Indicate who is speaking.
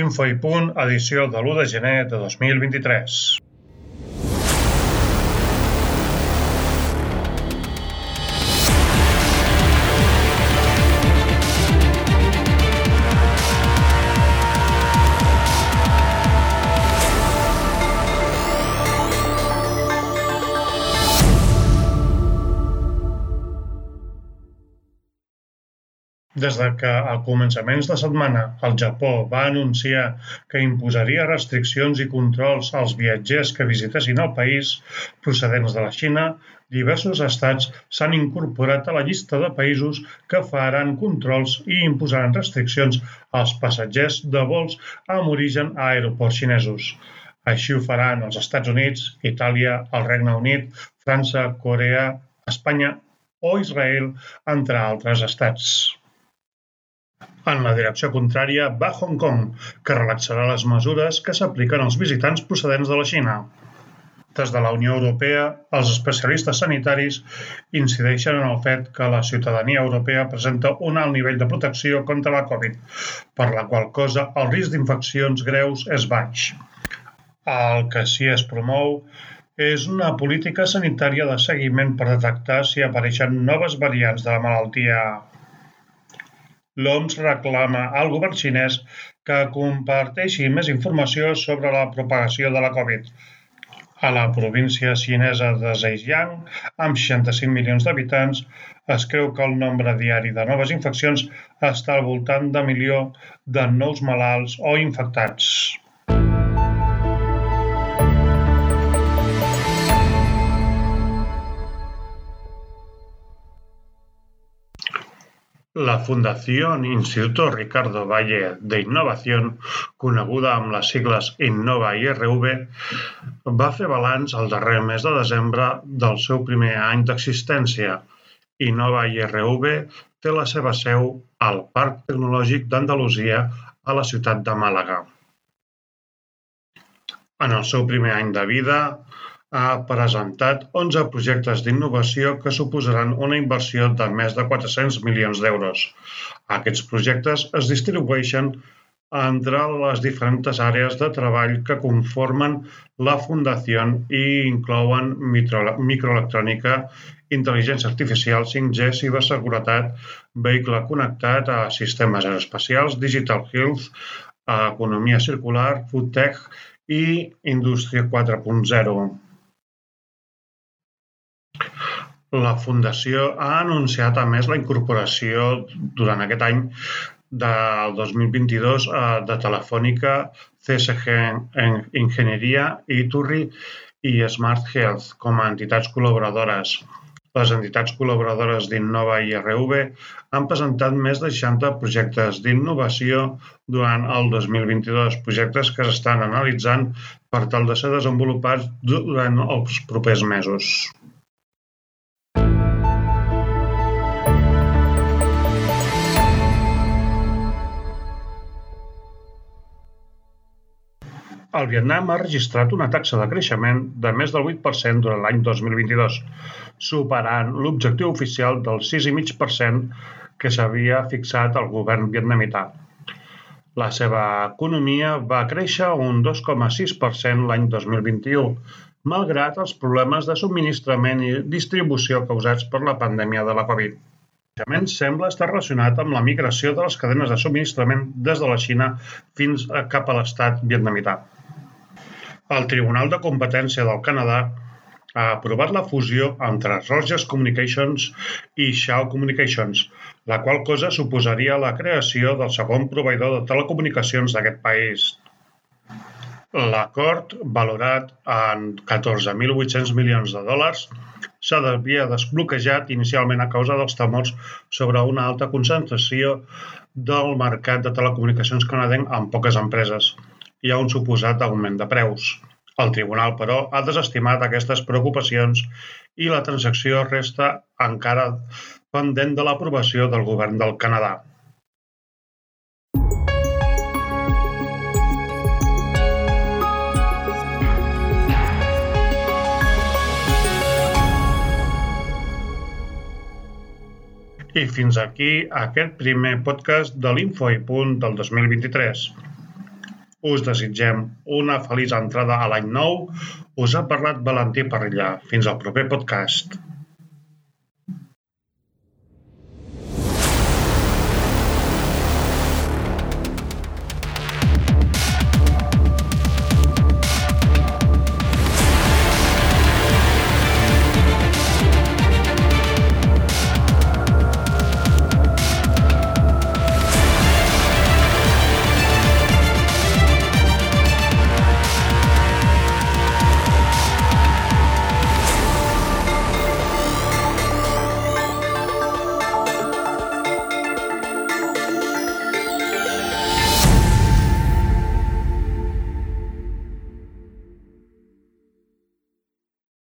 Speaker 1: Info i Punt, edició de l'1 de gener de 2023. Des de que a començaments de setmana el Japó va anunciar que imposaria restriccions i controls als viatgers que visitessin el país procedents de la Xina, diversos estats s'han incorporat a la llista de països que faran controls i imposaran restriccions als passatgers de vols amb origen a aeroports xinesos. Així ho faran els Estats Units, Itàlia, el Regne Unit, França, Corea, Espanya o Israel, entre altres estats. En la direcció contrària va Hong Kong, que relaxarà les mesures que s'apliquen als visitants procedents de la Xina. Des de la Unió Europea, els especialistes sanitaris incideixen en el fet que la ciutadania europea presenta un alt nivell de protecció contra la Covid, per la qual cosa el risc d'infeccions greus és baix. El que sí es promou és una política sanitària de seguiment per detectar si apareixen noves variants de la malaltia L'OMS reclama al govern xinès que comparteixi més informació sobre la propagació de la Covid. A la província xinesa de Zhejiang, amb 65 milions d'habitants, es creu que el nombre diari de noves infeccions està al voltant de milió de nous malalts o infectats. La Fundació Instituto Ricardo Valle de Innovación, coneguda amb les sigles Innova IRV, va fer balanç el darrer mes de desembre del seu primer any d'existència. Innova IRV té la seva seu al Parc Tecnològic d'Andalusia a la ciutat de Màlaga. En el seu primer any de vida, ha presentat 11 projectes d'innovació que suposaran una inversió de més de 400 milions d'euros. Aquests projectes es distribueixen entre les diferents àrees de treball que conformen la Fundació i inclouen microelectrònica, intel·ligència artificial, 5G, ciberseguretat, vehicle connectat, a sistemes aeroespacials, digital health, economia circular, food tech i indústria 4.0. La Fundació ha anunciat a més la incorporació durant aquest any del 2022 eh, de Telefònica, CSG Enginyeria, Iturri i Smart Health com a entitats col·laboradores. Les entitats col·laboradores d'Innova i RV han presentat més de 60 projectes d'innovació durant el 2022, projectes que s'estan analitzant per tal de ser desenvolupats durant els propers mesos. El Vietnam ha registrat una taxa de creixement de més del 8% durant l'any 2022, superant l'objectiu oficial del 6,5% que s'havia fixat el govern vietnamità. La seva economia va créixer un 2,6% l'any 2021, malgrat els problemes de subministrament i distribució causats per la pandèmia de la Covid. El creixement sembla estar relacionat amb la migració de les cadenes de subministrament des de la Xina fins cap a l'estat vietnamità. El Tribunal de Competència del Canadà ha aprovat la fusió entre Rogers Communications i Shaw Communications, la qual cosa suposaria la creació del segon proveïdor de telecomunicacions d'aquest país. L'acord, valorat en 14.800 milions de dòlars, s'havia desbloquejat inicialment a causa dels temors sobre una alta concentració del mercat de telecomunicacions canadenc amb poques empreses hi ha un suposat augment de preus. El tribunal, però, ha desestimat aquestes preocupacions i la transacció resta encara pendent de l'aprovació del govern del Canadà. I fins aquí aquest primer podcast de l'Info i Punt del 2023. Us desitgem una feliç entrada a l'any nou. Us ha parlat Valentí Parrillà. Fins al proper podcast.